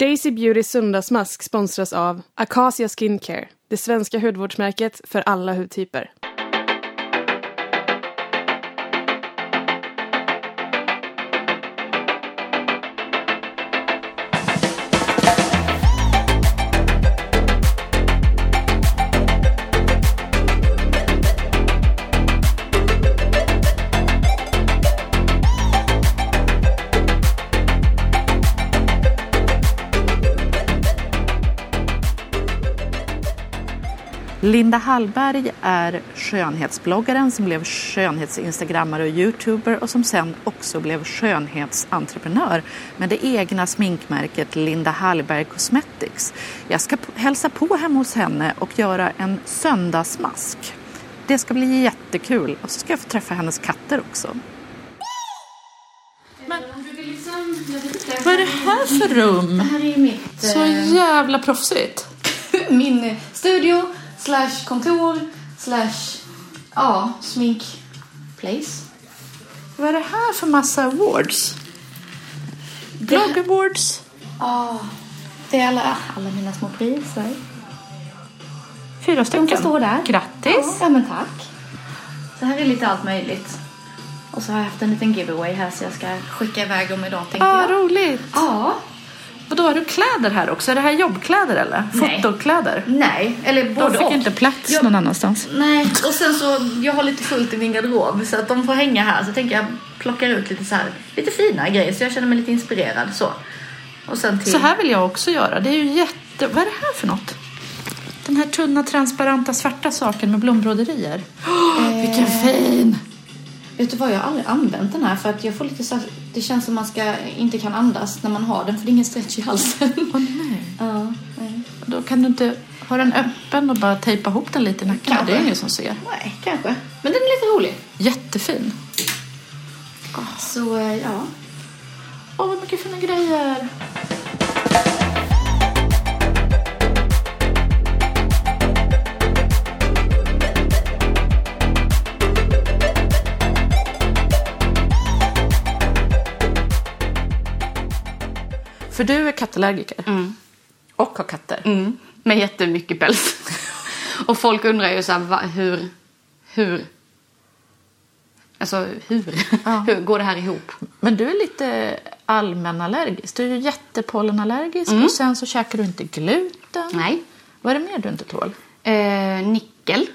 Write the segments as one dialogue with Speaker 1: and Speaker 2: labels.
Speaker 1: Daisy Beauty söndagsmask sponsras av Acacia Skincare, det svenska hudvårdsmärket för alla hudtyper.
Speaker 2: Linda Hallberg är skönhetsbloggaren som blev skönhetsinstagrammare och youtuber och som sen också blev skönhetsentreprenör med det egna sminkmärket Linda Hallberg Cosmetics. Jag ska hälsa på hemma hos henne och göra en söndagsmask. Det ska bli jättekul och så ska jag få träffa hennes katter också. Men, vad är det här för rum?
Speaker 3: Det här är mitt,
Speaker 2: Så
Speaker 3: eh,
Speaker 2: jävla proffsigt.
Speaker 3: min studio slash kontor slash ja, sminkplace.
Speaker 2: Vad är det här för massa awards? Blog awards.
Speaker 3: Ja, det är alla, alla mina små priser.
Speaker 2: Fyra
Speaker 3: De
Speaker 2: stycken.
Speaker 3: får stå där.
Speaker 2: Grattis.
Speaker 3: Ja, men tack. Så här är lite allt möjligt. Och så har jag haft en liten giveaway här så jag ska skicka iväg dem idag tänkte
Speaker 2: Ah,
Speaker 3: jag.
Speaker 2: roligt.
Speaker 3: Ja,
Speaker 2: Och då har du kläder här också? Är det här jobbkläder eller?
Speaker 3: Nej.
Speaker 2: Fotokläder?
Speaker 3: nej, eller
Speaker 2: De
Speaker 3: både
Speaker 2: fick
Speaker 3: och.
Speaker 2: inte plats
Speaker 3: Jag-
Speaker 2: någon annanstans.
Speaker 3: Nej, och sen så, jag har lite fullt i min garderob så att de får hänga här. Så tänker jag plockar ut lite så här, lite fina grejer så jag känner mig lite inspirerad så. Och sen till...
Speaker 2: Så här vill jag också göra. Det är ju jätte... Vad är det här för något? Den här tunna, transparenta, svarta saken med blombroderier. Oh, vilken fin!
Speaker 3: Vet du vad, jag har aldrig använt den här för att jag får lite så här, det känns som man ska, inte kan andas när man har den för det är ingen stretch i halsen.
Speaker 2: Åh nej.
Speaker 3: ja, nej.
Speaker 2: Då kan du inte ha den öppen och bara tejpa ihop den lite i nacken.
Speaker 3: Kanske.
Speaker 2: Det är ingen som ser.
Speaker 3: nej, kanske. Men den är lite rolig.
Speaker 2: Jättefin.
Speaker 3: Så eh, ja.
Speaker 2: Åh, vad mycket fina grejer. För du är kattallergiker. Och har katter.
Speaker 4: Mm, med jättemycket päls. och folk undrar ju så här, va, hur, hur, alltså hur, hur går det här ihop?
Speaker 2: Men du är lite allmänallergisk. Du är ju jättepollenallergisk
Speaker 4: Mm.
Speaker 2: och sen så käkar du inte gluten.
Speaker 4: Nej.
Speaker 2: Vad är det mer du inte tål?
Speaker 4: Eh, nickel.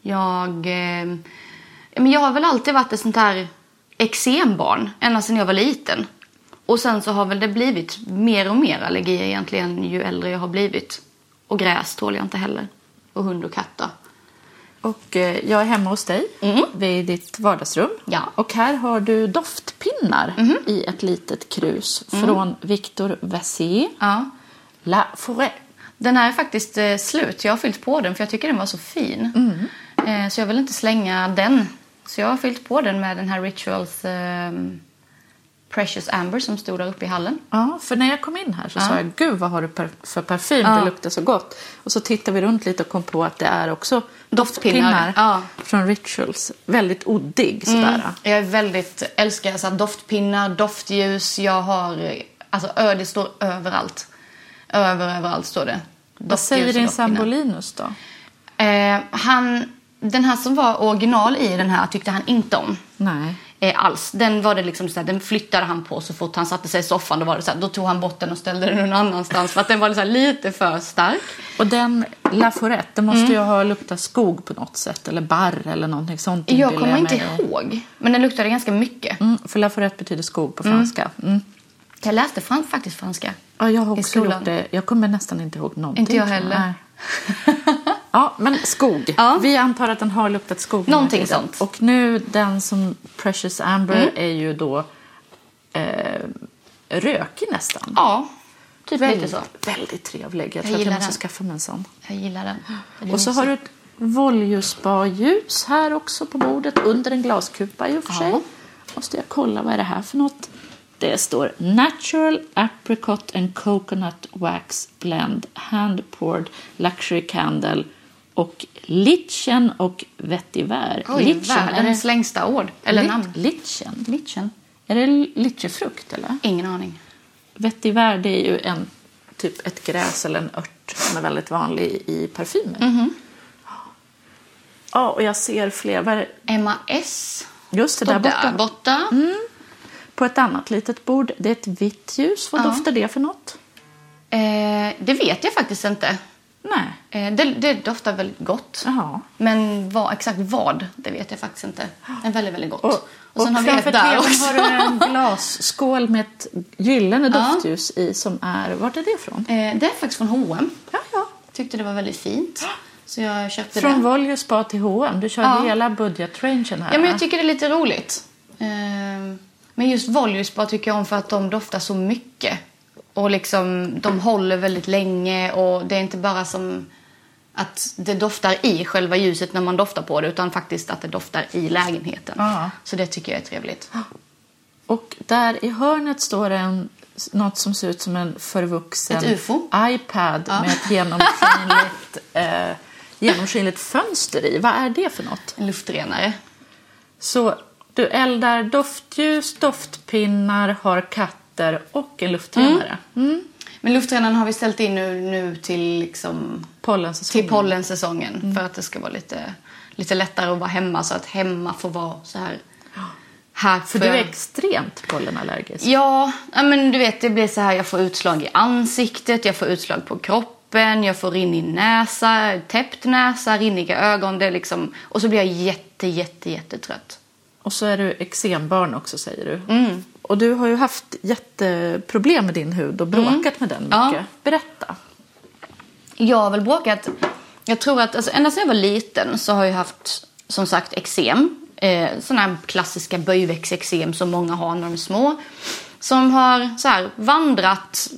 Speaker 4: Jag, eh, men jag har väl alltid varit ett sånt här eksembarn ända sedan jag var liten. Och sen så har väl det blivit mer och mer allergier egentligen ju äldre jag har blivit. Och gräs tål jag inte heller. Och hund och katter.
Speaker 2: Och eh, jag är hemma hos dig
Speaker 4: Mm.
Speaker 2: vid ditt vardagsrum.
Speaker 4: Ja.
Speaker 2: Och här har du doftpinnar i ett litet krus från Victor Vassier.
Speaker 4: Ja.
Speaker 2: La Forêt.
Speaker 4: Den här är faktiskt eh, slut. Jag har fyllt på den för jag tycker den var så fin. Eh, så jag vill inte slänga den. Så jag har fyllt på den med den här Rituals eh, Precious Amber som stod där uppe i hallen.
Speaker 2: Ja, för när jag kom in här så sa jag, gud vad har du per- för parfym,
Speaker 4: Ja.
Speaker 2: det luktar så gott. Och så tittade vi runt lite och kom på att det är också
Speaker 4: Doftpinnar, ja.
Speaker 2: från Rituals. Väldigt oddig sådär.
Speaker 4: Jag är väldigt, älskar så här, doftpinnar, doftljus. Jag har, alltså ö, det står överallt. Över, överallt står det.
Speaker 2: Vad säger din
Speaker 4: doftpinnar.
Speaker 2: sambo Linus då?
Speaker 4: Eh, han, den här som var original i den här tyckte han inte om.
Speaker 2: Nej.
Speaker 4: Eh, alls. Den var det liksom så här, den flyttade han på så fort han satte sig i soffan. Då, var det så här, då tog han bort den och ställde den någon annanstans för att den var här, lite för stark.
Speaker 2: Och den La Forêt, det måste ju ha luktat skog på något sätt. Eller barr eller någonting sånt.
Speaker 4: Jag kommer inte
Speaker 2: mig.
Speaker 4: ihåg, men den luktade ganska mycket.
Speaker 2: Mm, för La Forêt betyder skog på franska. Mm.
Speaker 4: Jag läste fram, faktiskt franska.
Speaker 2: Ja, jag har också gjort det. Jag kommer nästan inte ihåg någonting.
Speaker 4: Inte jag heller.
Speaker 2: Ja, men skog.
Speaker 4: Ja.
Speaker 2: Vi antar att den har luktat skog.
Speaker 4: Någonting sånt. Mm.
Speaker 2: Och nu den som Precious Amber är ju då eh, rökig nästan.
Speaker 4: Ja, typ
Speaker 2: väldigt,
Speaker 4: lite så.
Speaker 2: väldigt trevlig. Jag,
Speaker 4: Jag
Speaker 2: tror att jag måste
Speaker 4: den.
Speaker 2: skaffa mig en sån.
Speaker 4: Jag gillar den. Den
Speaker 2: Och så
Speaker 4: mysig.
Speaker 2: har du ett Voljuspar-ljus här också på bordet under en glaskupa i och för sig.
Speaker 4: Ja.
Speaker 2: Måste jag kolla vad är det här för något. Det står Natural Apricot and Coconut Wax Blend Hand Poured Luxury Candle och Litchen och Vetiver.
Speaker 4: Oj, världens längsta ord. Eller
Speaker 2: Lit-
Speaker 4: namn.
Speaker 2: Litchen.
Speaker 4: Litchen.
Speaker 2: Är det litchifrukt eller?
Speaker 4: Ingen aning.
Speaker 2: vetiver det är ju en, typ ett gräs eller en ört som är väldigt vanlig i parfymer.
Speaker 4: Mhm.
Speaker 2: Ja, och jag ser fler. Är det?
Speaker 4: Emma S.
Speaker 2: Just det, där borta.
Speaker 4: borta.
Speaker 2: På ett annat litet bord. Det är ett vitt ljus. Vad
Speaker 4: Ja.
Speaker 2: doftar det för något?
Speaker 4: Eh, det vet jag faktiskt inte.
Speaker 2: Nej.
Speaker 4: Eh, det, det doftar väldigt gott.
Speaker 2: Jaha.
Speaker 4: Men vad, exakt vad, det vet jag faktiskt inte. Men väldigt, väldigt gott.
Speaker 2: Och, och,
Speaker 4: sen har vi
Speaker 2: framför tvn
Speaker 4: också.
Speaker 2: har du en glasskål med ett gyllene doftljus i som är... Vart är det ifrån?
Speaker 4: Eh, det är faktiskt från H&M.
Speaker 2: Ja, ja.
Speaker 4: Tyckte det var väldigt fint. Så jag köpte
Speaker 2: Från
Speaker 4: det.
Speaker 2: Volvo Spa till H&M. Du kör
Speaker 4: Ja.
Speaker 2: hela budgetrangen här.
Speaker 4: Ja, men jag tycker det är lite roligt. Eh, men just Voljuspa tycker jag om för att de doftar så mycket. Och liksom, de håller väldigt länge och det är inte bara som att det doftar i själva ljuset när man doftar på det utan faktiskt att det doftar i lägenheten.
Speaker 2: Ja.
Speaker 4: Så det tycker jag är trevligt.
Speaker 2: Och där i hörnet står det en, något som ser ut som en förvuxen iPad med ett genomskinligt, eh, genomskinligt fönster i. Vad är det för något?
Speaker 4: En luftrenare.
Speaker 2: Så du eldar doftljus, doftpinnar, har katter och en luftrenare. Mm.
Speaker 4: Men luftrenaren har vi ställt in nu, nu till, liksom,
Speaker 2: Pollensäsongen.
Speaker 4: till pollensäsongen för att det ska vara lite, lite lättare att vara hemma så att hemma får vara så här. här
Speaker 2: För
Speaker 4: får
Speaker 2: du är extremt pollenallergisk.
Speaker 4: Ja, men du vet det blir så här, jag får utslag i ansiktet, jag får utslag på kroppen, jag får rinnig näsa, täppt näsa, rinniga ögon. Det liksom, och så blir jag jätte, jätte, jättetrött.
Speaker 2: Och så är du eksembarn också säger du.
Speaker 4: Mm.
Speaker 2: Och du har ju haft jätteproblem med din hud och bråkat med den mycket.
Speaker 4: Ja.
Speaker 2: Berätta.
Speaker 4: Jag har väl bråkat, jag tror att alltså, ända sedan jag var liten så har jag haft som sagt eksem. Eh, sådana här klassiska böjväxteksem som många har när de är små. Som har så här, vandrat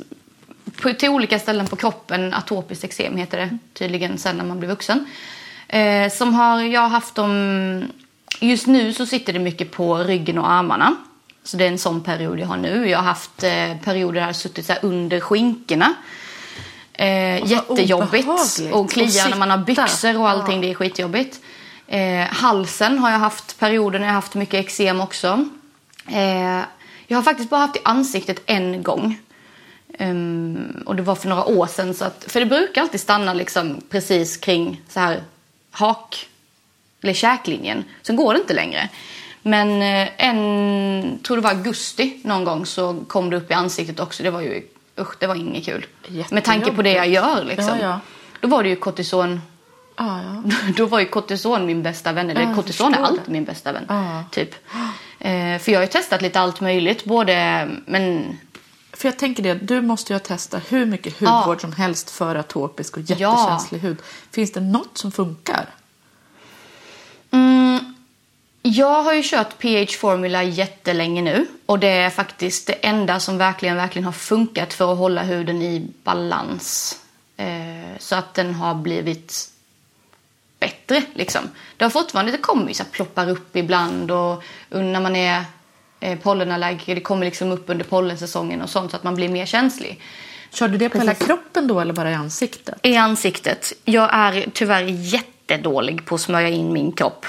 Speaker 4: på, till olika ställen på kroppen. Atopiskt eksem heter det tydligen sen när man blir vuxen. Eh, som har, jag har haft dem, just nu så sitter det mycket på ryggen och armarna. Så det är en sån period jag har nu. Jag har haft eh, perioder där jag suttit så under skinkorna. Eh, jättejobbigt. Och kliar
Speaker 2: Och
Speaker 4: när man har byxor och allting. Det är skitjobbigt. Eh, halsen har jag haft perioder när jag har haft mycket eksem också. Eh, jag har faktiskt bara haft i ansiktet en gång. Ehm, och det var för några år sedan. Så att, för det brukar alltid stanna liksom precis kring så här hak eller käklinjen. Sen går det inte längre. Men eh, en, tror det var augusti någon gång så kom det upp i ansiktet också. Det var ju, usch, det var inget kul. Med tanke på det jag gör liksom.
Speaker 2: Ja, ja.
Speaker 4: Då var det ju kortison.
Speaker 2: Ja, ja.
Speaker 4: Då var ju kortison min bästa vän. Eller
Speaker 2: Ja,
Speaker 4: kortison är alltid min bästa vän.
Speaker 2: Ja.
Speaker 4: Typ. Eh, för jag har ju testat lite allt möjligt. Både, men
Speaker 2: För jag tänker det, du måste ju ha testat hur mycket hudvård som helst för atopisk och jättekänslig hud. Finns det något som funkar?
Speaker 4: Jag har ju kört PH Formula jättelänge nu. Och det är faktiskt det enda som verkligen, verkligen har funkat för att hålla huden i balans. Eh, så att den har blivit bättre liksom. Det har fortfarande, det kommer ju så här ploppar upp ibland och när man är eh, pollenallergiker, det kommer liksom upp under pollensäsongen och sånt så att man blir mer känslig.
Speaker 2: Kör du det på hela
Speaker 4: Precis.
Speaker 2: kroppen då eller bara i ansiktet?
Speaker 4: I ansiktet. Jag är tyvärr jättedålig på att smörja in min kropp.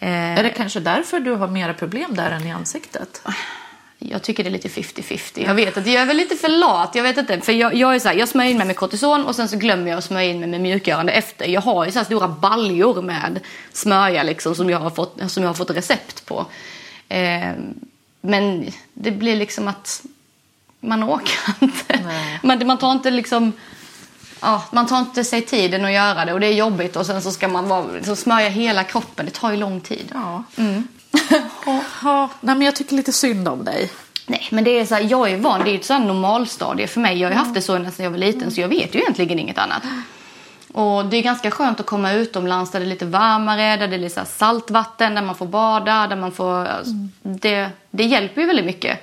Speaker 4: Eh,
Speaker 2: Är det kanske därför du har mera problem där än i ansiktet?
Speaker 4: Jag tycker det är lite 50-50. Jag vet att jag är väl lite för lat. Jag vet inte. För jag, jag är så här, jag smörjer in mig med kortison och sen så glömmer jag att smörja in mig med mjukgörande efter. Jag har ju så här stora baljor med smörja liksom som jag har fått, som jag har fått recept på. Eh, men det blir liksom att man orkar inte. Man, man tar inte liksom Ja, man tar inte sig tiden att göra det och det är jobbigt och sen så ska man vara, så smörja hela kroppen. Det tar ju lång tid.
Speaker 2: Ja. ja. Nej, men jag tycker lite synd om dig.
Speaker 4: Nej, men det är så här, jag är van. Det är ju ett här normalstadie för mig. Jag har ju haft det så sedan jag var liten så jag vet ju egentligen inget annat. Och det är ganska skönt att komma utomlands där det är lite varmare, där det är lite så saltvatten, där man får bada, där man får... alltså, Det, det hjälper ju väldigt mycket.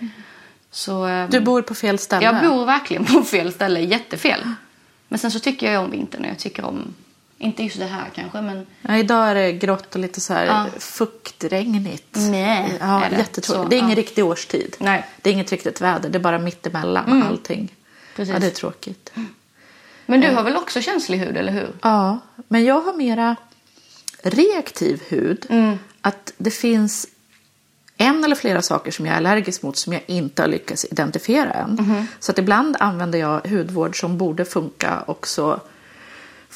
Speaker 4: Så, eh,
Speaker 2: Du bor på fel ställe.
Speaker 4: jag bor verkligen på fel ställe, jättefel. Men sen så tycker jag om vintern och jag tycker om, inte just det här kanske, men
Speaker 2: Ja, idag är det grått och lite så här
Speaker 4: Ja.
Speaker 2: fuktregnigt.
Speaker 4: Nej,
Speaker 2: ja,
Speaker 4: är det.
Speaker 2: jättetråkigt. Det är ingen
Speaker 4: ja.
Speaker 2: riktig årstid.
Speaker 4: Nej. Mm.
Speaker 2: Det är inget riktigt väder. Det är bara mittemellan allting.
Speaker 4: Precis.
Speaker 2: Ja, det är tråkigt.
Speaker 4: Men du har väl också känslig hud, eller hur?
Speaker 2: Ja, men jag har mera reaktiv hud.
Speaker 4: Mm.
Speaker 2: Att det finns en eller flera saker som jag är allergisk mot som jag inte har lyckats identifiera än. Så att ibland använder jag hudvård som borde funka och så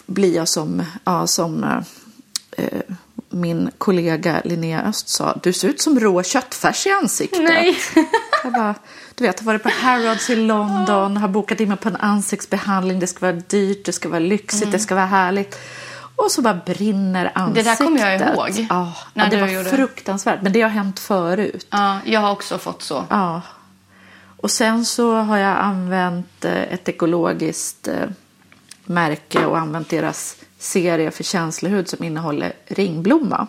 Speaker 2: blir jag som, ja, som eh, eh, min kollega Linnea Öst sa, du ser ut som rå köttfärs i ansiktet.
Speaker 4: Nej.
Speaker 2: Jag bara, du vet, jag har varit på Harrods i London, har bokat in mig på en ansiktsbehandling. Det ska vara dyrt, det ska vara lyxigt, det ska vara härligt. Och så bara brinner ansiktet.
Speaker 4: där kommer jag ihåg,
Speaker 2: Ja,
Speaker 4: när
Speaker 2: ja, det var
Speaker 4: gjorde-
Speaker 2: fruktansvärt. Men det har hänt förut.
Speaker 4: Ja, jag har också fått så.
Speaker 2: Ja. Och sen så har jag använt eh, ett ekologiskt eh, märke och använt deras serie för känslig hud som innehåller ringblomma.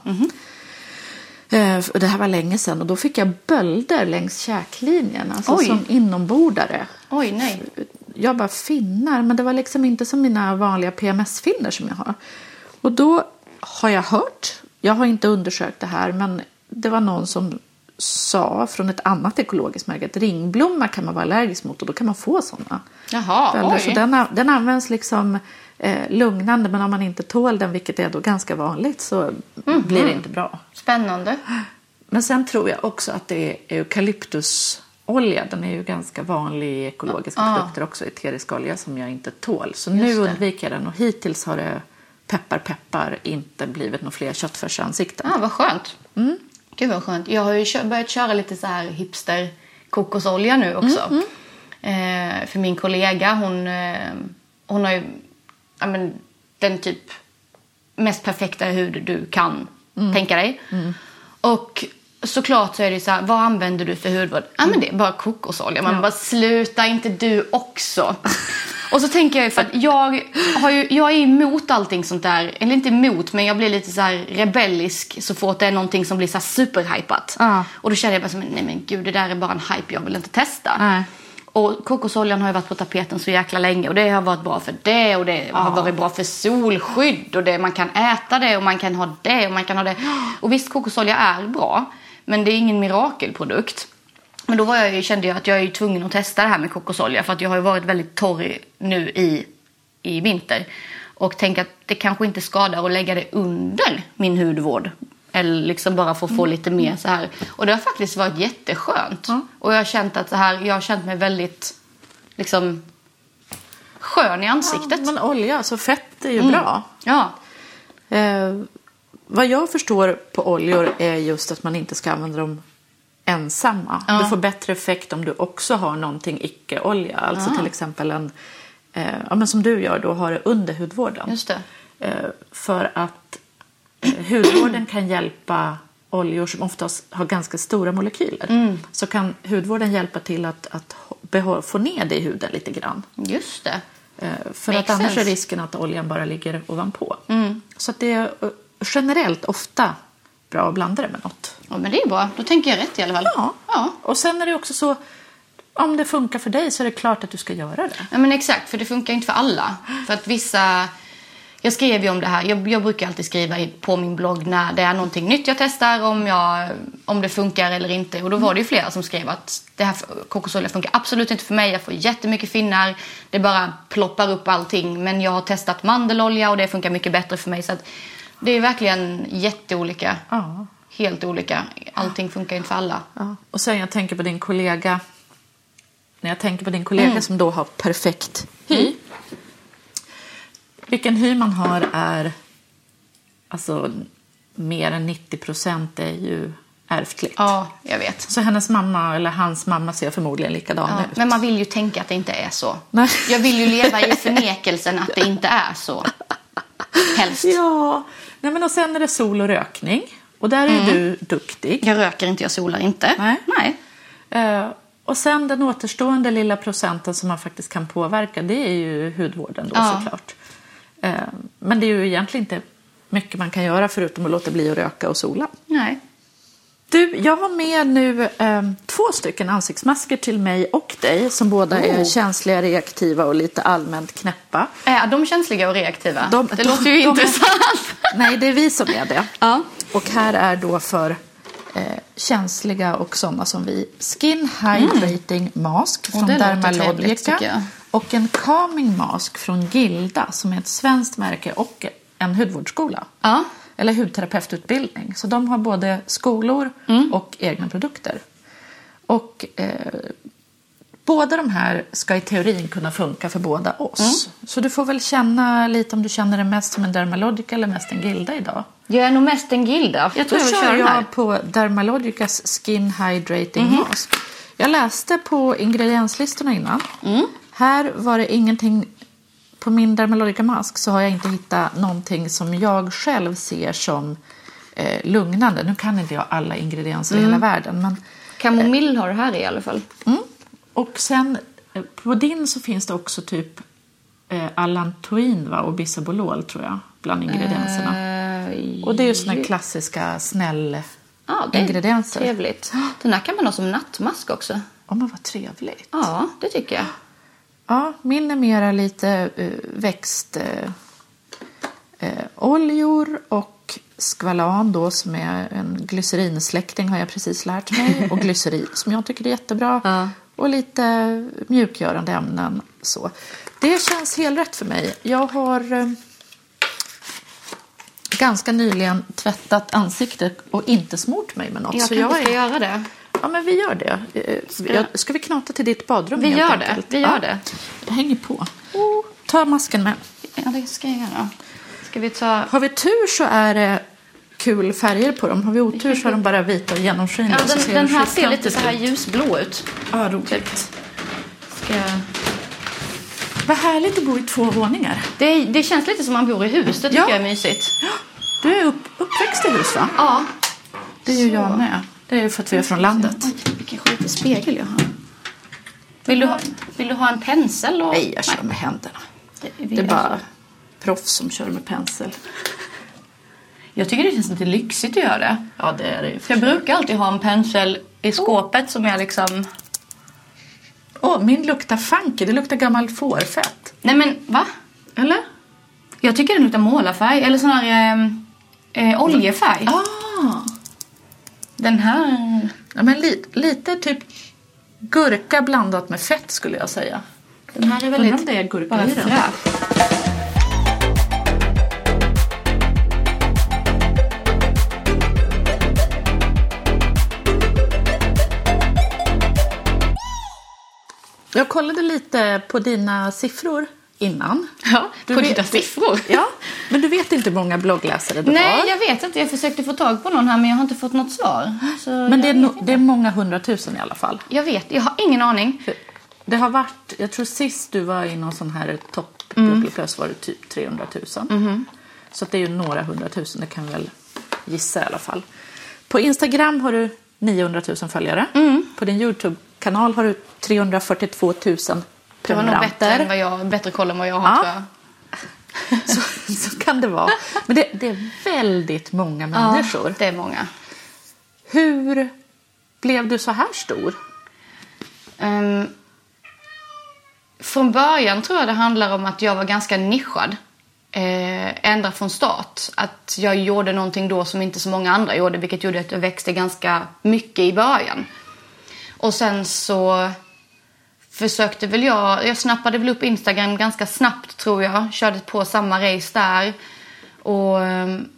Speaker 2: Eh, och Det här var länge sedan och då fick jag bölder längs käklinjen, alltså
Speaker 4: Oj.
Speaker 2: som inombordare.
Speaker 4: Oj, nej.
Speaker 2: Jag bara finnar, men det var liksom inte som mina vanliga PMS-finnar som jag har. Och då har jag hört, jag har inte undersökt det här, men det var någon som sa från ett annat ekologiskt märke att ringblomma kan man vara allergisk mot och då kan man få sådana.
Speaker 4: Jaha,
Speaker 2: bölder. Så
Speaker 4: oj.
Speaker 2: den, den används liksom eh, lugnande, men om man inte tål den, vilket är då ganska vanligt, så
Speaker 4: Mhm.
Speaker 2: blir det inte bra.
Speaker 4: Spännande.
Speaker 2: Men sen tror jag också att det är eukalyptusolja. Den är ju ganska vanlig i ekologiska
Speaker 4: Ah.
Speaker 2: produkter också, eterisk olja som jag inte tål. Så nu
Speaker 4: det.
Speaker 2: undviker jag den och hittills har det peppar peppar inte blivit några fler köttfärsansikten.
Speaker 4: Ja, vad skönt. Mm. Gud vad skönt. Jag har ju börjat köra lite så här hipster kokosolja nu också. Eh, för min kollega hon, eh, hon har ju ja, men, den typ mest perfekta hud du kan tänka dig. Och såklart så är det så här, vad använder du för hudvård? Ja men det är bara kokosolja. Man bara sluta inte du också. Och så tänker jag ju för att jag, har ju, jag är emot allting sånt där. Eller inte emot men jag blir lite så rebellisk så fort det är någonting som blir så här superhypat.
Speaker 2: Ja.
Speaker 4: Och då känner jag bara som, nej men gud det där är bara en hype jag vill inte testa.
Speaker 2: Nej.
Speaker 4: Och kokosoljan har ju varit på tapeten så jäkla länge och det har varit bra för det och det har varit bra för solskydd och det, man kan äta det och man kan ha det och man kan ha det. Och visst kokosolja är bra men det är ingen mirakelprodukt. Men då var jag ju, kände jag att jag är ju tvungen att testa det här med kokosolja för att jag har ju varit väldigt torr nu i, i vinter. Och tänker att det kanske inte skadar att lägga det under min hudvård. Eller liksom bara att få lite mer så här. Och det har faktiskt varit jätteskönt. Och jag har känt att så här, jag har känt mig väldigt liksom skön i ansiktet.
Speaker 2: Men olja, så fett är ju bra.
Speaker 4: Ja,
Speaker 2: Eh, vad jag förstår på oljor är just att man inte ska använda dem ensamma.
Speaker 4: Ja.
Speaker 2: Du får bättre effekt om du också har någonting icke-olja. Alltså till exempel en, eh, ja, men som du gör då, har det under hudvården.
Speaker 4: just det.
Speaker 2: Eh, för att eh, hudvården kan hjälpa oljor som oftast har ganska stora molekyler.
Speaker 4: Mm.
Speaker 2: Så kan hudvården hjälpa till att, att få ner det i huden lite grann.
Speaker 4: Just det.
Speaker 2: Eh, För
Speaker 4: Makes
Speaker 2: att annars
Speaker 4: sense.
Speaker 2: är risken att oljan bara ligger ovanpå.
Speaker 4: Mm.
Speaker 2: Så att det är eh, generellt ofta bra att blanda det med något.
Speaker 4: Ja, men det är bra. Då tänker jag rätt i alla fall.
Speaker 2: Ja.
Speaker 4: ja.
Speaker 2: Och sen är det också så, om det funkar för dig så är det klart att du ska göra det.
Speaker 4: Ja men exakt, för det funkar inte för alla. För att vissa... Jag skrev ju om det här, jag, jag brukar alltid skriva på min blogg när det är någonting nytt jag testar, om, jag, om det funkar eller inte. Och då var det ju flera som skrev att det här kokosolja funkar absolut inte för mig, jag får jättemycket finnar, det bara ploppar upp allting. Men jag har testat mandelolja och det funkar mycket bättre för mig. Så att det är verkligen jätteolika.
Speaker 2: Ja.
Speaker 4: Helt olika. Allting funkar inte för alla.
Speaker 2: Ja. Och sen jag tänker på din kollega, när jag tänker på din kollega
Speaker 4: Mm.
Speaker 2: som då har perfekt hy. Vilken hy man har är, alltså mer än 90 procent är ju ärftligt.
Speaker 4: Ja, jag vet.
Speaker 2: Så hennes mamma eller hans mamma ser förmodligen likadan
Speaker 4: Ja,
Speaker 2: ut.
Speaker 4: men man vill ju tänka att det inte är så.
Speaker 2: Nej.
Speaker 4: Jag vill ju leva i förnekelsen att det inte är så. Helst.
Speaker 2: Ja, Nej, men och sen är det sol och rökning. Och där är du duktig.
Speaker 4: Jag röker inte, jag solar inte.
Speaker 2: Nej.
Speaker 4: Nej.
Speaker 2: Eh, och sen den återstående lilla procenten som man faktiskt kan påverka, det är ju hudvården då
Speaker 4: Ja.
Speaker 2: såklart. Eh, men det är ju egentligen inte mycket man kan göra förutom att låta bli att röka och sola.
Speaker 4: Nej.
Speaker 2: Du, jag har med nu eh, två stycken ansiktsmasker till mig och dig som båda är
Speaker 4: Oh.
Speaker 2: känsliga, reaktiva och lite allmänt knäppa.
Speaker 4: Är de känsliga och reaktiva?
Speaker 2: De-
Speaker 4: det
Speaker 2: de-
Speaker 4: låter ju
Speaker 2: de-
Speaker 4: intressant.
Speaker 2: Nej, det är vi som är det.
Speaker 4: Ja.
Speaker 2: Och här är då för eh, känsliga och sådana som vi Skin Hydrating Mask från Dermalogica och en Calming Mask från Gilda som är ett svenskt märke och en hudvårdsskola.
Speaker 4: Ja.
Speaker 2: Eller hudterapeututbildning. Så de har både skolor
Speaker 4: Mm.
Speaker 2: och egna produkter. Och eh, båda de här ska i teorin kunna funka för båda oss.
Speaker 4: Mm.
Speaker 2: Så du får väl känna lite om du känner dig mest som en Dermalogica eller mest en Gilda idag.
Speaker 4: Jag är nog mest en Gilda. Jag
Speaker 2: Då
Speaker 4: tror jag vill
Speaker 2: kör jag på Dermalogicas Skin Hydrating
Speaker 4: Mhm.
Speaker 2: Mask. Jag läste på ingredienslistorna innan.
Speaker 4: Mm.
Speaker 2: Här var det ingenting... På min Dermalogica Mask så har jag inte hittat någonting som jag själv ser som eh, lugnande. Nu kan inte jag alla ingredienser i hela
Speaker 4: Mm.
Speaker 2: världen. Men,
Speaker 4: Kamomill har det här i alla fall.
Speaker 2: mm. Och sen eh, på din så finns det också typ eh, allantoin va? och bisabolol tror jag bland ingredienserna.
Speaker 4: Eh,
Speaker 2: Och det är ju såna klassiska snäll...
Speaker 4: Ja, det är
Speaker 2: ingredienser.
Speaker 4: trevligt. Den här kan man ha som nattmask också.
Speaker 2: Ja, men vad trevligt.
Speaker 4: Ja, det tycker jag.
Speaker 2: Ja, min är mera lite uh, växt... eh, eh, och skvalan då som är en glycerinsläkting har jag precis lärt mig. Och glycerin som jag tycker är jättebra.
Speaker 4: Ja.
Speaker 2: Och lite mjukgörande ämnen. Så. Det känns helt rätt för mig. Jag har eh, ganska nyligen tvättat ansiktet och inte smort mig med något.
Speaker 4: Jag
Speaker 2: så
Speaker 4: kanske
Speaker 2: jag
Speaker 4: ska
Speaker 2: är...
Speaker 4: göra det.
Speaker 2: Ja, men vi gör det. Eh,
Speaker 4: Ska-
Speaker 2: jag- Ska vi knata till ditt badrum
Speaker 4: Vi gör det,
Speaker 2: enkelt?
Speaker 4: vi gör
Speaker 2: Ja.
Speaker 4: det.
Speaker 2: Jag hänger på. Ta masken med.
Speaker 4: Ja, det ska jag göra. Ska vi ta...
Speaker 2: Har vi tur så är det kul färger på dem. Har vi otur så är de bara vita och genomskinliga.
Speaker 4: Ja,
Speaker 2: så
Speaker 4: den, den här ser lite så här ljusblå ut.
Speaker 2: Ja, roligt.
Speaker 4: Ska jag...
Speaker 2: Vad härligt att bo i två våningar.
Speaker 4: det, det känns lite som man bor i hus. Det tycker
Speaker 2: Ja.
Speaker 4: jag är mysigt.
Speaker 2: Du är upp, uppväxt i hus va?
Speaker 4: Ja.
Speaker 2: Det är ju jag med. Det är ju för att vi är från landet.
Speaker 4: Oj, vilken skitig spegel jag har. Vill du ha, vill du ha en pensel? Och...
Speaker 2: Nej, jag kör med händerna.
Speaker 4: Nej,
Speaker 2: Det är bara proffs som kör med pensel.
Speaker 4: Jag tycker det känns lite lyxigt att göra det.
Speaker 2: Ja, det är det ju.
Speaker 4: För jag brukar alltid ha en pensel i skåpet som jag liksom...
Speaker 2: Åh, min luktar funky. Det luktar gammalt fårfett.
Speaker 4: Nej men va?
Speaker 2: Eller?
Speaker 4: Jag tycker den luktar målarfärg eller sån här eh, eh, oljefärg.
Speaker 2: Ah!
Speaker 4: Den här...
Speaker 2: Ja, men li, lite typ gurka blandat med fett skulle jag säga.
Speaker 4: Den här är väldigt
Speaker 2: det är gurka
Speaker 4: bara
Speaker 2: den.
Speaker 4: fräsch.
Speaker 2: Jag kollade lite på dina siffror innan.
Speaker 4: Ja, på
Speaker 2: vet-
Speaker 4: dina siffror.
Speaker 2: Ja, men du vet inte hur många bloggläsare du
Speaker 4: Nej,
Speaker 2: har.
Speaker 4: jag vet inte. Jag försökte få tag på någon här men jag har inte fått något svar. Så
Speaker 2: Men det är, no, det är många hundratusen i alla fall.
Speaker 4: jag vet, jag har ingen aning.
Speaker 2: Det har varit, jag tror sist du var i någon sån här toppbubbleplös var det typ 300 000. Så att det är ju några hundratusen, det kan vi väl gissa i alla fall. På Instagram har du 900 000 följare. På din YouTube-kanal har du 342 000
Speaker 4: Det var nog bättre, än vad jag, bättre koll än vad jag har
Speaker 2: Ja.
Speaker 4: tror jag.
Speaker 2: Så, så kan det vara. Men det, det är väldigt många människor.
Speaker 4: Ja, det är många.
Speaker 2: Hur blev du så här stor?
Speaker 4: Ehm, från början tror jag det handlar om att jag var ganska nischad. Eh, ända från start. Att jag gjorde någonting då som inte så många andra gjorde vilket gjorde att jag växte ganska mycket i början. Och sen så försökte väl jag, jag snappade väl upp Instagram ganska snabbt tror jag. Körde på samma race där. Och ehm,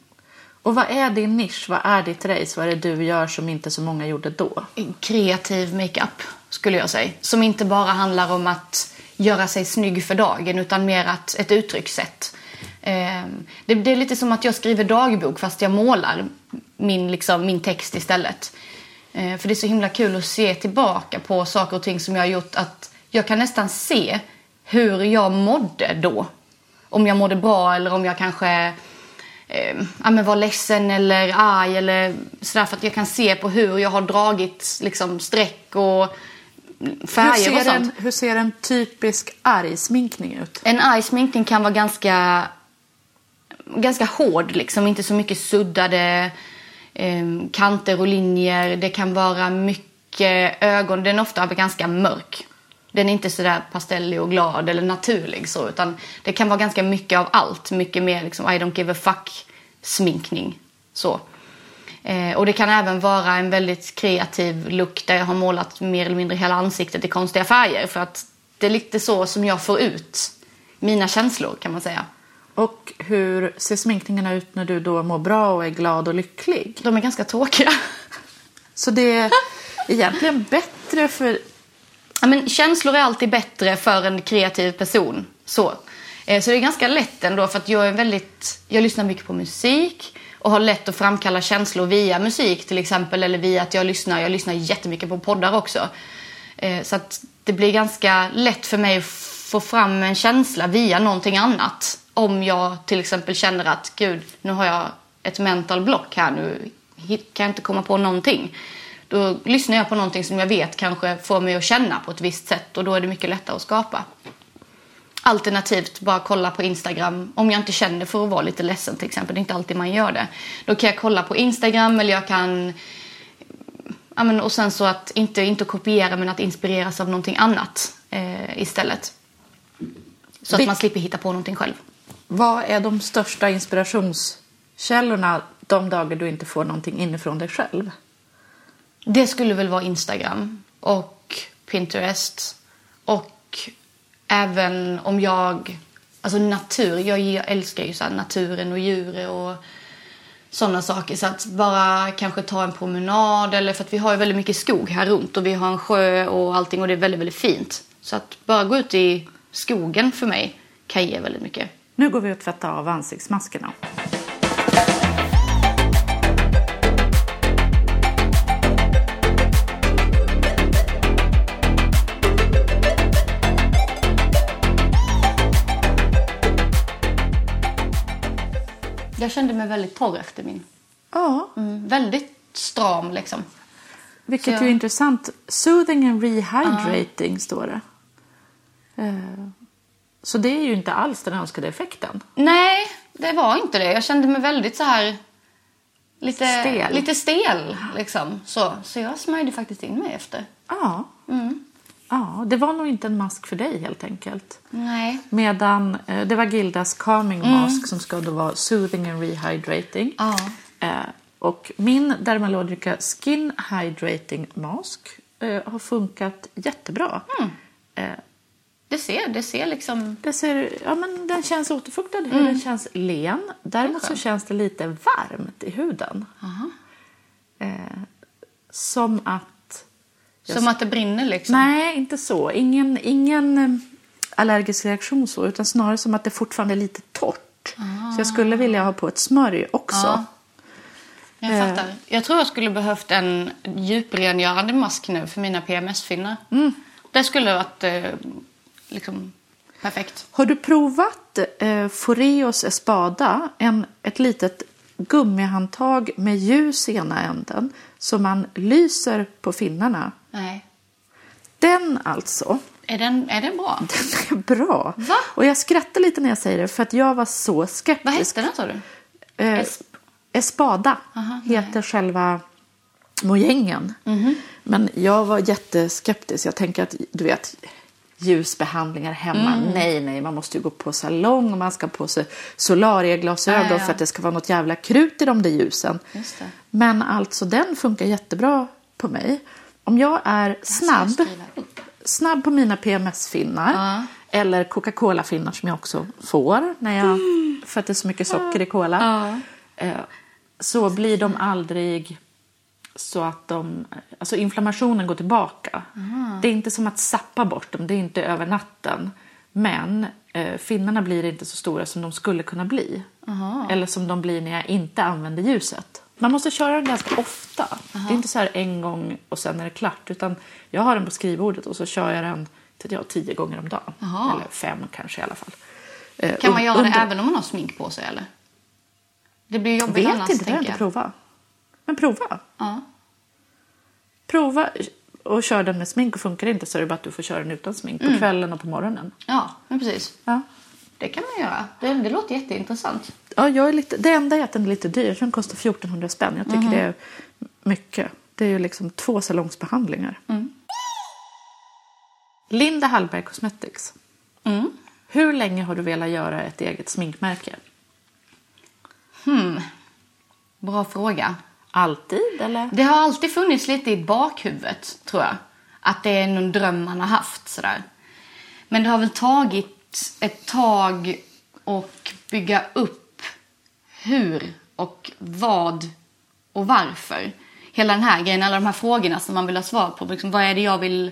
Speaker 2: Och vad är din nisch? Vad är ditt race? Vad är det du gör som inte så många gjorde då?
Speaker 4: kreativ makeup skulle jag säga. Som inte bara handlar om att göra sig snygg för dagen utan mer att, ett uttryckssätt. Eh, det, det är lite som att jag skriver dagbok fast jag målar min, liksom, min text istället. Eh, för det är så himla kul att se tillbaka på saker och ting som jag har gjort att jag kan nästan se hur jag mådde då. Om jag mådde bra eller om jag kanske eh, ja, men var ledsen eller arg eller sådär för att jag kan se på hur jag har dragit liksom streck och
Speaker 2: Hur
Speaker 4: färger och
Speaker 2: ser,
Speaker 4: sånt.
Speaker 2: en, hur ser en typisk arg sminkning ut?
Speaker 4: En arg sminkning kan vara ganska, ganska hård liksom, inte så mycket suddade eh, kanter och linjer. Det kan vara mycket ögon, den är ofta ganska mörk. Den är inte sådär pastellig och glad eller naturlig så utan det kan vara ganska mycket av allt. Mycket mer liksom I don't give a fuck sminkning. Så. Eh, och det kan även vara en väldigt kreativ look där jag har målat mer eller mindre hela ansiktet i konstiga färger. För att det är lite så som jag får ut mina känslor kan man säga.
Speaker 2: Och hur ser sminkningarna ut när du då mår bra och är glad och lycklig?
Speaker 4: De är ganska tråkiga.
Speaker 2: Så det är egentligen bättre för...
Speaker 4: Ja, men känslor är alltid bättre för en kreativ person. Så. Eh, så det är ganska lätt ändå för att jag är väldigt... Jag lyssnar mycket på musik och har lätt att framkalla känslor via musik till exempel. Eller via att jag lyssnar. Jag lyssnar jättemycket på poddar också. Eh, så att det blir ganska lätt för mig att få fram en känsla via någonting annat. Om jag till exempel känner att gud, nu har jag ett mental block här. Nu kan jag inte komma på någonting. Då lyssnar jag på någonting som jag vet kanske får mig att känna på ett visst sätt och då är det mycket lättare att skapa. Alternativt bara kolla på Instagram om jag inte känner för att vara lite ledsen till exempel. Det är inte alltid man gör det. Då kan jag kolla på Instagram eller jag kan Ja, men, och sen så att inte, inte kopiera men att inspireras av någonting annat eh, istället. Så att man slipper hitta på någonting själv.
Speaker 2: Vad är de största inspirationskällorna de dagar du inte får någonting inifrån dig själv?
Speaker 4: Det skulle väl vara Instagram och Pinterest. Och även om jag... Alltså natur. Jag, jag älskar ju så här naturen och djur och sådana saker. Så att bara kanske ta en promenad eller för att vi har ju väldigt mycket skog här runt och vi har en sjö och allting och det är väldigt, väldigt fint. Så att bara gå ut i skogen för mig kan ge väldigt mycket.
Speaker 2: Nu går vi och tvättar av ansiktsmaskerna.
Speaker 4: Jag kände mig väldigt torr efter min.
Speaker 2: Ja,
Speaker 4: Mm, väldigt stram liksom.
Speaker 2: vilket
Speaker 4: jag-
Speaker 2: är intressant. Soothing and rehydrating står det. Eh, Så det är ju inte alls den önskade effekten.
Speaker 4: Nej, det var inte det. Jag kände mig väldigt så här... Lite
Speaker 2: Stel.
Speaker 4: Lite stel, liksom. Så, så jag smörjde faktiskt in mig efter.
Speaker 2: Ja. Ja, det var nog inte en mask för dig helt enkelt.
Speaker 4: Nej.
Speaker 2: Medan eh, det var Gildas calming mask som ska då vara soothing and rehydrating.
Speaker 4: Ja.
Speaker 2: Eh, och min Dermalogica Skin Hydrating Mask eh, har funkat jättebra. Eh,
Speaker 4: Det ser, det ser liksom...
Speaker 2: det ser, ja, men den känns återfuktad, huden känns len. Däremot så känns det lite varmt i huden. Eh, som att...
Speaker 4: Som att det brinner liksom.
Speaker 2: Nej, inte så. Ingen, ingen eh, allergisk reaktion så, utan snarare som att det fortfarande är lite torrt. Så jag skulle vilja ha på ett smörj också.
Speaker 4: Ja. Jag
Speaker 2: Eh.
Speaker 4: fattar. Jag tror jag skulle behövt en djuprengörande mask nu för mina PMS-finnar.
Speaker 2: Mm.
Speaker 4: Det skulle varit eh, liksom perfekt.
Speaker 2: Har du provat eh, Foreos Espada? En, ett litet gummihandtag med ljus i ena änden så man lyser på finnarna.
Speaker 4: Nej.
Speaker 2: Den alltså,
Speaker 4: Är den, är den bra?
Speaker 2: den är bra.
Speaker 4: Va?
Speaker 2: Och jag skrattar lite när jag säger det för att jag var så
Speaker 4: Vad
Speaker 2: skeptisk.
Speaker 4: hette den sa du?
Speaker 2: Eh,
Speaker 4: Es-
Speaker 2: Espada
Speaker 4: Aha,
Speaker 2: heter själva mojängen.
Speaker 4: Mhm.
Speaker 2: Men jag var jätteskeptisk. Jag tänker att du vet ljusbehandlingar hemma.
Speaker 4: Mm.
Speaker 2: Nej, nej, man måste ju gå på salong och man ska på sig solarieglasögon
Speaker 4: Ja, ja,
Speaker 2: för att det ska vara något jävla krut i de där ljusen. Men alltså den funkar jättebra på mig. Om jag är snabb, snabb på mina PMS-finnar
Speaker 4: Ja.
Speaker 2: eller Coca-Cola-finnar som jag också får när jag, för att det är så mycket socker i cola. Eh, så blir de aldrig så att de, alltså inflammationen går tillbaka. Det är inte som att sappa bort dem, det är inte över natten. Men eh, finnarna blir inte så stora som de skulle kunna bli. Eller som de blir när jag inte använder ljuset. Man måste köra den ganska ofta. Det är inte så här en gång och sen är det klart. Utan jag har den på skrivbordet och så kör jag den till jag, tio gånger om dagen.
Speaker 4: Jaha.
Speaker 2: Eller fem kanske i alla fall. Eh,
Speaker 4: Kan man göra det
Speaker 2: under-
Speaker 4: även om man har smink på sig eller? Det blir jobbigt
Speaker 2: vet
Speaker 4: annars
Speaker 2: inte, det har jag inte provat. Men prova.
Speaker 4: Ja.
Speaker 2: Prova och kör den med smink och funkar det inte så är det bara att du får köra den utan smink på kvällen och på morgonen.
Speaker 4: ja, men precis.
Speaker 2: Ja.
Speaker 4: Det kan man göra. Det, det låter jätteintressant.
Speaker 2: Ja, jag är lite, det enda är att den är lite dyr. Den kostar 1400 spänn. Jag tycker det är mycket. Det är ju liksom två salongsbehandlingar. Linda Hallberg Cosmetics.
Speaker 4: Mm.
Speaker 2: Hur länge har du velat göra ett eget sminkmärke?
Speaker 4: Bra fråga.
Speaker 2: Alltid eller?
Speaker 4: Det har alltid funnits lite i bakhuvudet, tror jag. Att det är någon dröm man har haft sådär. Men det har väl tagit ett tag och bygga upp hur och vad och varför. Hela den här grejen, alla de här frågorna som man vill ha svar på. Liksom, vad är det jag vill...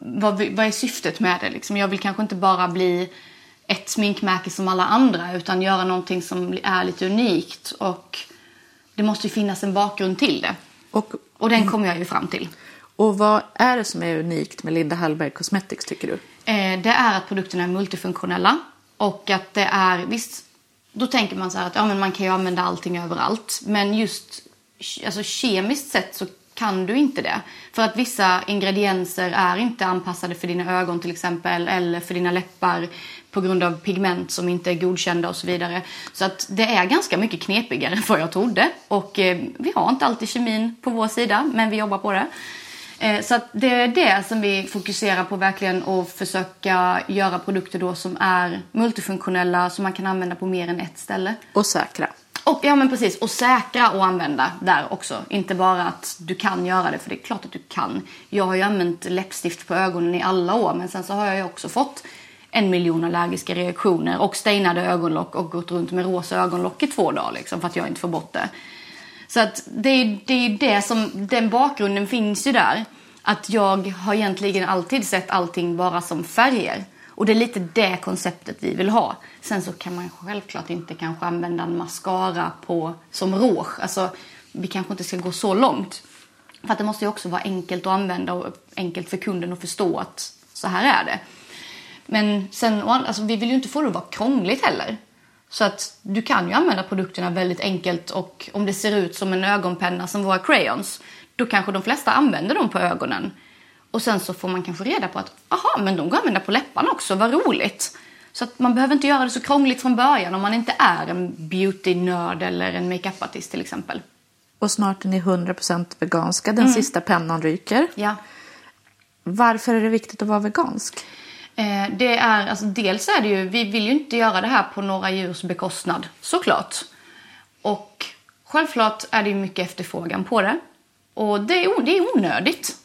Speaker 4: Vad, vad är syftet med det? Liksom, jag vill kanske inte bara bli ett sminkmärke som alla andra utan göra någonting som är lite unikt. Och det måste ju finnas en bakgrund till det.
Speaker 2: Och,
Speaker 4: Och den kommer jag ju fram till.
Speaker 2: och vad är det som är unikt med Linda Hallberg Cosmetics tycker du?
Speaker 4: Eh, det är att produkterna är multifunktionella. Och att det är, visst, då tänker man så här att ja, men man kan ju använda allting överallt. Men just alltså, kemiskt sett så kan du inte det. För att vissa ingredienser är inte anpassade för dina ögon till exempel. Eller för dina läppar på grund av pigment som inte är godkända och så vidare. Så att det är ganska mycket knepigare än vad jag trodde. Och eh, vi har inte alltid kemin på vår sida, men vi jobbar på det. Eh, Så det är det som vi fokuserar på verkligen och försöka göra produkter då som är multifunktionella som man kan använda på mer än ett ställe.
Speaker 2: Och säkra.
Speaker 4: Och ja men precis, och säkra att använda där också. Inte bara att du kan göra det, för det är klart att du kan. Jag har ju använt läppstift på ögonen i alla år men sen så har jag ju också fått en miljon allergiska reaktioner och stainade ögonlock och gått runt med rosa ögonlock i två dagar liksom för att jag inte får bort det. Så att det är det, är det som, den bakgrunden finns ju där. Att jag har egentligen alltid sett allting bara som färger. Och det är lite det konceptet vi vill ha. Sen så kan man självklart inte kanske använda en mascara på, som rouge. Alltså, vi kanske inte ska gå så långt. För att det måste ju också vara enkelt att använda och enkelt för kunden att förstå att så här är det. Men sen, alltså, vi vill ju inte få det att vara krångligt heller. Så att du kan ju använda produkterna väldigt enkelt och om det ser ut som en ögonpenna som våra crayons, då kanske de flesta använder dem på ögonen. Och sen så får man kanske reda på att, aha, men de går att använda på läpparna också, vad roligt. Så att man behöver inte göra det så krångligt från början om man inte är en beauty-nörd eller en makeup-artist till exempel.
Speaker 2: Och snart är ni 100% veganska. Den sista pennan ryker.
Speaker 4: Ja.
Speaker 2: Varför är det viktigt att vara vegansk?
Speaker 4: Eh, det är, alltså dels är det ju, vi vill ju inte göra det här på några djurs bekostnad, såklart. Och självklart är det ju mycket efterfrågan på det. Och det är, det är onödigt.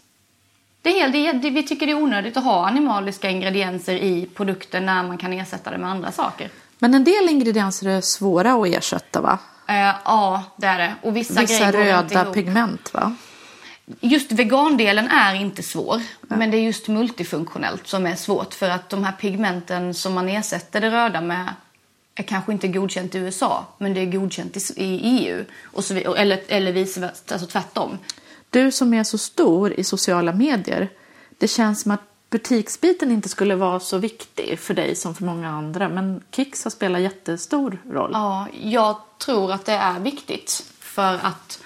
Speaker 4: Det är det det, vi tycker det är onödigt att ha animaliska ingredienser i produkter när man kan ersätta det med andra saker.
Speaker 2: Men en del ingredienser är svåra att ersätta va?
Speaker 4: Eh, ja, det är det. Och vissa,
Speaker 2: Vissa röda pigment va?
Speaker 4: Just vegandelen är inte svår, men det är just multifunktionellt som är svårt. För att de här pigmenten som man ersätter det röda med är kanske inte godkänt i USA, men det är godkänt i, EU. Och så, eller, eller vice versa, alltså tvärtom.
Speaker 2: Du som är så stor i sociala medier. Det känns som att butiksbiten inte skulle vara så viktig för dig som för många andra. Men Kicks har spelat jättestor roll.
Speaker 4: Ja, jag tror att det är viktigt. För att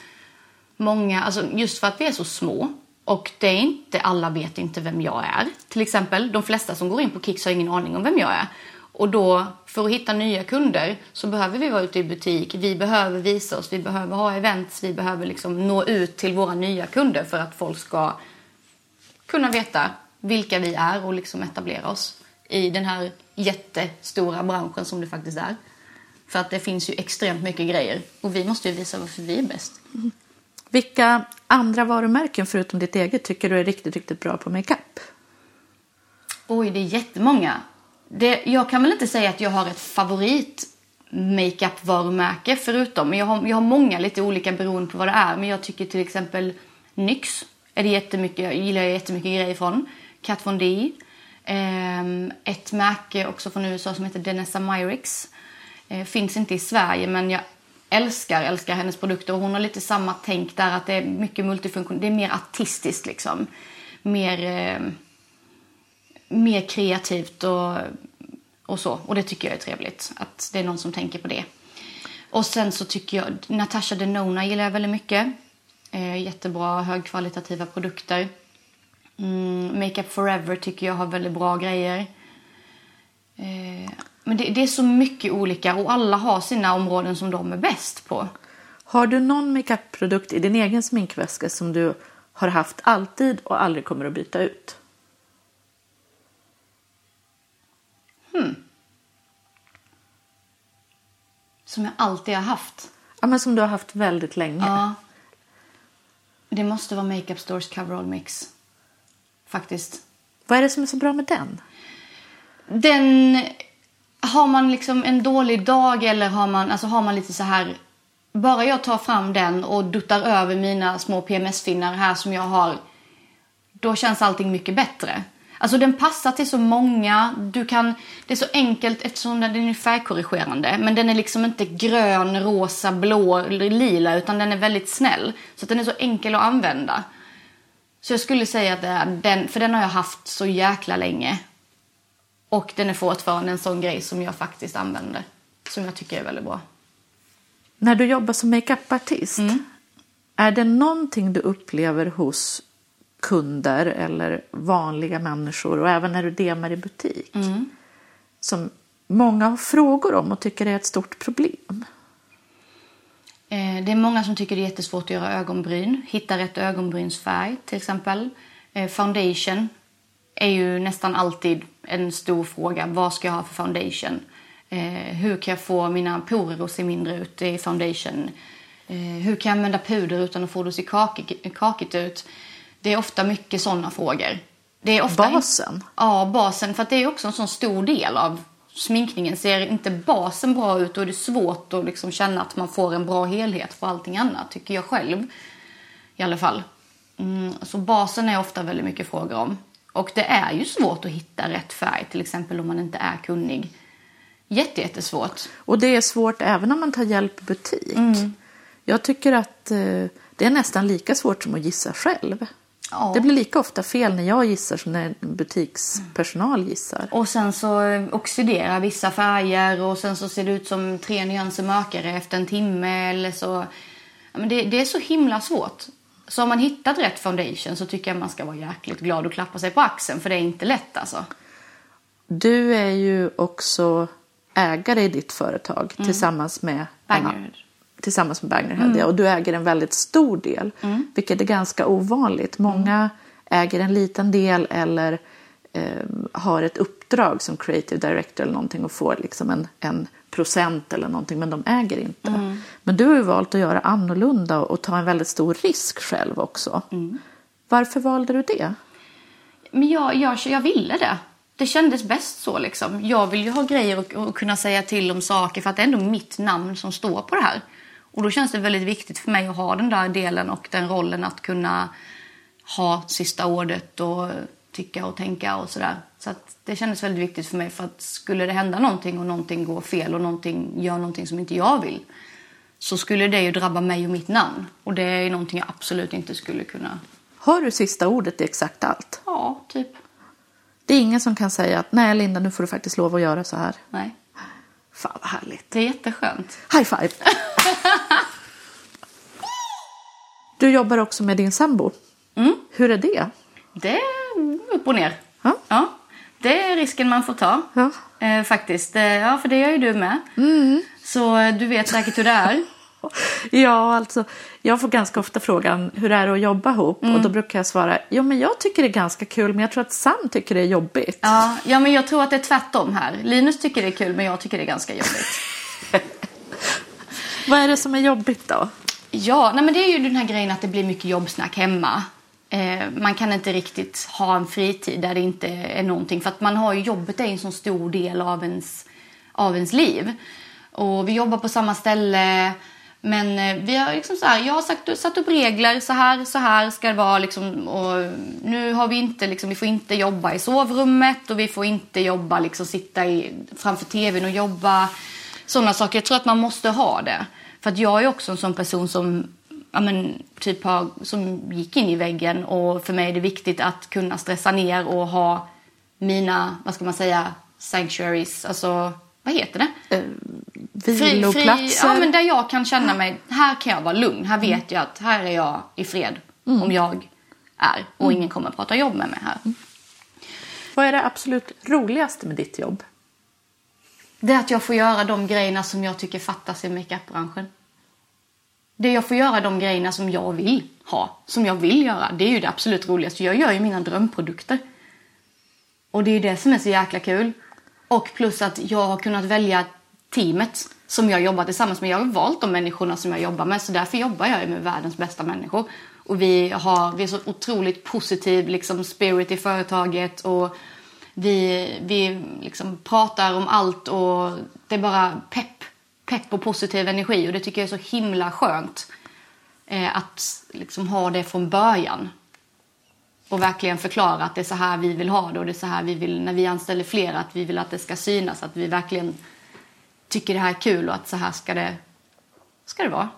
Speaker 4: många, alltså just för att vi är så små och det är inte, alla vet inte vem jag är. Till exempel, de flesta som går in på Kicks har ingen aning om vem jag är. Och då, för att hitta nya kunder så behöver vi vara ute i butik. Vi behöver visa oss, vi behöver ha events, vi behöver liksom nå ut till våra nya kunder för att folk ska kunna veta vilka vi är och liksom etablera oss i den här jättestora branschen som det faktiskt är. För att det finns ju extremt mycket grejer och vi måste ju visa varför vi är bäst. Mm.
Speaker 2: Vilka andra varumärken förutom ditt eget tycker du är riktigt, riktigt bra på makeup?
Speaker 4: Oj, det är jättemånga. Det, jag kan väl inte säga att jag har ett favorit makeup-varumärke förutom. Men jag har, jag har många lite olika beroende på vad det är. Men jag tycker till exempel NYX är det jättemycket, jag gillar jag jättemycket grejer från. Kat Von D. Ehm, ett märke också från USA som heter Denessa Myricks. Eh, finns inte i Sverige men jag älskar, älskar hennes produkter. Och hon har lite samma tänk där att det är mycket multifunktion. Det är mer artistiskt liksom. Mer... Eh, mer kreativt och, och så. Och det tycker jag är trevligt. Att det är någon som tänker på det. Och sen så tycker jag, Natasha Denona gillar jag väldigt mycket. Eh, jättebra högkvalitativa produkter. Mm, Makeup Forever tycker jag har väldigt bra grejer. Men det, det är så mycket olika och alla har sina områden som de är bäst på.
Speaker 2: Har du någon makeup-produkt i din egen sminkväska som du har haft alltid och aldrig kommer att byta ut?
Speaker 4: Som jag alltid har haft.
Speaker 2: Ja, men som du har haft väldigt länge.
Speaker 4: Ja. Det måste vara Makeup Stores Coverall Mix. Faktiskt.
Speaker 2: Vad är det som är så bra med den?
Speaker 4: Den har man liksom en dålig dag eller har man, alltså har man lite så här... Bara jag tar fram den och duttar över mina små PMS-finnar här som jag har, då känns allting mycket bättre. Alltså den passar till så många. Du kan, det är så enkelt eftersom den är färgkorrigerande. Men den är liksom inte grön, rosa, blå eller lila utan den är väldigt snäll. Så att den är så enkel att använda. Så jag skulle säga att det är den, för den har jag haft så jäkla länge. Och den är fortfarande en sån grej som jag faktiskt använder. Som jag tycker är väldigt bra.
Speaker 2: När du jobbar som makeupartist, är det någonting du upplever hos kunder eller vanliga människor och även när du demar i butik som många har frågor om och tycker är ett stort problem?
Speaker 4: Eh, Det är många som tycker det är jättesvårt att göra ögonbryn. Hitta rätt ögonbrynsfärg till exempel. Eh, Foundation är ju nästan alltid en stor fråga. Vad ska jag ha för foundation? Eh, Hur kan jag få mina porer att se mindre ut i foundation? Eh, Hur kan jag använda puder utan att få det att se kakigt, kakigt ut? Det är ofta mycket sådana frågor. Det är ofta
Speaker 2: Basen?
Speaker 4: Ja, basen. För det är också en sån stor del av sminkningen. Ser inte basen bra ut då är det svårt att liksom känna att man får en bra helhet på allting annat, tycker jag själv. I alla fall. Mm, så basen är ofta väldigt mycket frågor om. Och det är ju svårt att hitta rätt färg, till exempel om man inte är kunnig. Jätte, jättesvårt.
Speaker 2: Och det är svårt även om man tar hjälp i butik. Jag tycker att eh, det är nästan lika svårt som att gissa själv.
Speaker 4: Ja.
Speaker 2: Det blir lika ofta fel när jag gissar som när butikspersonal gissar.
Speaker 4: Och sen så oxiderar vissa färger och sen så ser det ut som tre nyanser mörkare efter en timme eller så. Men det, det är så himla svårt. Så om man hittat rätt foundation så tycker jag man ska vara jäkligt glad och klappa sig på axeln för det är inte lätt alltså.
Speaker 2: Du är ju också ägare i ditt företag tillsammans med
Speaker 4: Bangerhead.
Speaker 2: Tillsammans med Bangerhead, ja. Och du äger en väldigt stor del, vilket är ganska ovanligt. Många äger en liten del eller eh, har ett uppdrag som creative director eller någonting och får liksom en, en procent eller någonting, men de äger inte. Men du har ju valt att göra annorlunda och, ta en väldigt stor risk själv också. Varför valde du det?
Speaker 4: Men jag, jag, jag ville det. Det kändes bäst så liksom. Jag vill ju ha grejer och, och kunna säga till om saker för att det är ändå mitt namn som står på det här. Och då känns det väldigt viktigt för mig att ha den där delen och den rollen att kunna ha sista ordet och tycka och tänka och sådär. Så det kändes väldigt viktigt för mig för att skulle det hända någonting och någonting går fel och någonting gör någonting som inte jag vill så skulle det ju drabba mig och mitt namn. Och det är någonting jag absolut inte skulle kunna...
Speaker 2: Har du sista ordet i exakt allt?
Speaker 4: Ja, typ.
Speaker 2: Det är ingen som kan säga att nej Linda, nu får du faktiskt lov att göra så här.
Speaker 4: Nej.
Speaker 2: Fan vad härligt.
Speaker 4: Det är jätteskönt.
Speaker 2: High five! du jobbar också med din sambo.
Speaker 4: Mm.
Speaker 2: Hur är det?
Speaker 4: Det upp och ner.
Speaker 2: Ja.
Speaker 4: det är risken man får ta.
Speaker 2: Ja.
Speaker 4: Eh, faktiskt. Eh, Ja, för det gör ju du med. Så eh, du vet säkert hur det är.
Speaker 2: Ja, alltså jag får ganska ofta frågan hur är det att jobba ihop?
Speaker 4: Mm.
Speaker 2: Och då brukar jag svara, jo men jag tycker det är ganska kul men jag tror att Sam tycker det är jobbigt.
Speaker 4: Ja, ja, men jag tror att det är tvärtom här. Linus tycker det är kul, men jag tycker det är ganska jobbigt.
Speaker 2: Vad är det som är jobbigt då?
Speaker 4: Ja, nej men det är ju den här grejen att det blir mycket jobbsnack hemma. Eh, man kan inte riktigt ha en fritid där det inte är någonting. För att man har ju jobbet är en så stor del av ens, av ens liv. Och vi jobbar på samma ställe. Men eh, vi har liksom så här, jag har sagt, satt upp regler, så här, så här ska det vara liksom. Och nu har vi inte liksom, vi får inte jobba i sovrummet och vi får inte jobba liksom sitta i, framför tvn och jobba. Sådana saker. Jag tror att man måste ha det. För att jag är också en sån person som ja, men, typ har, som gick in i väggen och för mig är det viktigt att kunna stressa ner och ha mina, vad ska man säga, sanctuaries, alltså vad heter det?
Speaker 2: Viloplatser?
Speaker 4: ja, men där jag kan känna mig, här kan jag vara lugn, här vet jag att här är jag i fred om jag är och ingen kommer att prata jobb med mig här.
Speaker 2: Vad är det absolut roligaste med ditt jobb?
Speaker 4: Det är att jag får göra de grejerna som jag tycker fattas i makeupbranschen. Det jag får göra de grejerna som jag vill ha, som jag vill göra. Det är ju det absolut roligaste. Jag gör ju mina drömprodukter. Och det är ju det som är så jäkla kul. Och plus att jag har kunnat välja teamet som jag jobbar tillsammans med. Jag har valt de människorna som jag jobbar med så därför jobbar jag ju med världens bästa människor. Och vi har, vi är så otroligt positiv liksom, spirit i företaget och Vi, vi liksom pratar om allt och det är bara pepp, pepp och positiv energi och det tycker jag är så himla skönt. Eh, att liksom ha det från början. Och verkligen förklara att det är så här vi vill ha det och det är så här vi vill, när vi anställer fler, att vi vill att det ska synas, att vi verkligen tycker det här är kul och att så här ska det, ska det vara.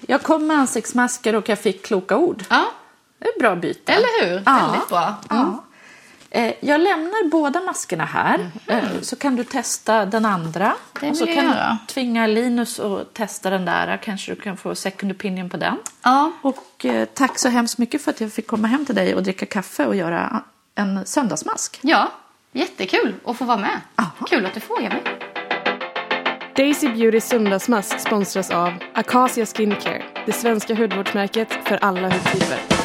Speaker 2: Jag kom med ansiktsmasker och jag fick kloka ord.
Speaker 4: Ja,
Speaker 2: Det är ett bra byte.
Speaker 4: eller hur?
Speaker 2: Ja.
Speaker 4: Väldigt bra.
Speaker 2: Ja. Eh, Jag lämnar båda maskerna här eh, så kan du testa den andra.
Speaker 4: Det
Speaker 2: och så kan
Speaker 4: göra.
Speaker 2: du tvinga Linus att testa den där. Kanske du kan få second opinion på den.
Speaker 4: Ja.
Speaker 2: Och eh, tack så hemskt mycket för att jag fick komma hem till dig och dricka kaffe och göra en söndagsmask.
Speaker 4: ja, jättekul att få vara med.
Speaker 2: Aha.
Speaker 4: Kul att du frågar mig.
Speaker 1: Daisy Beauty söndagsmask sponsras av Acacia Skincare, det svenska hudvårdsmärket för alla hudtyper.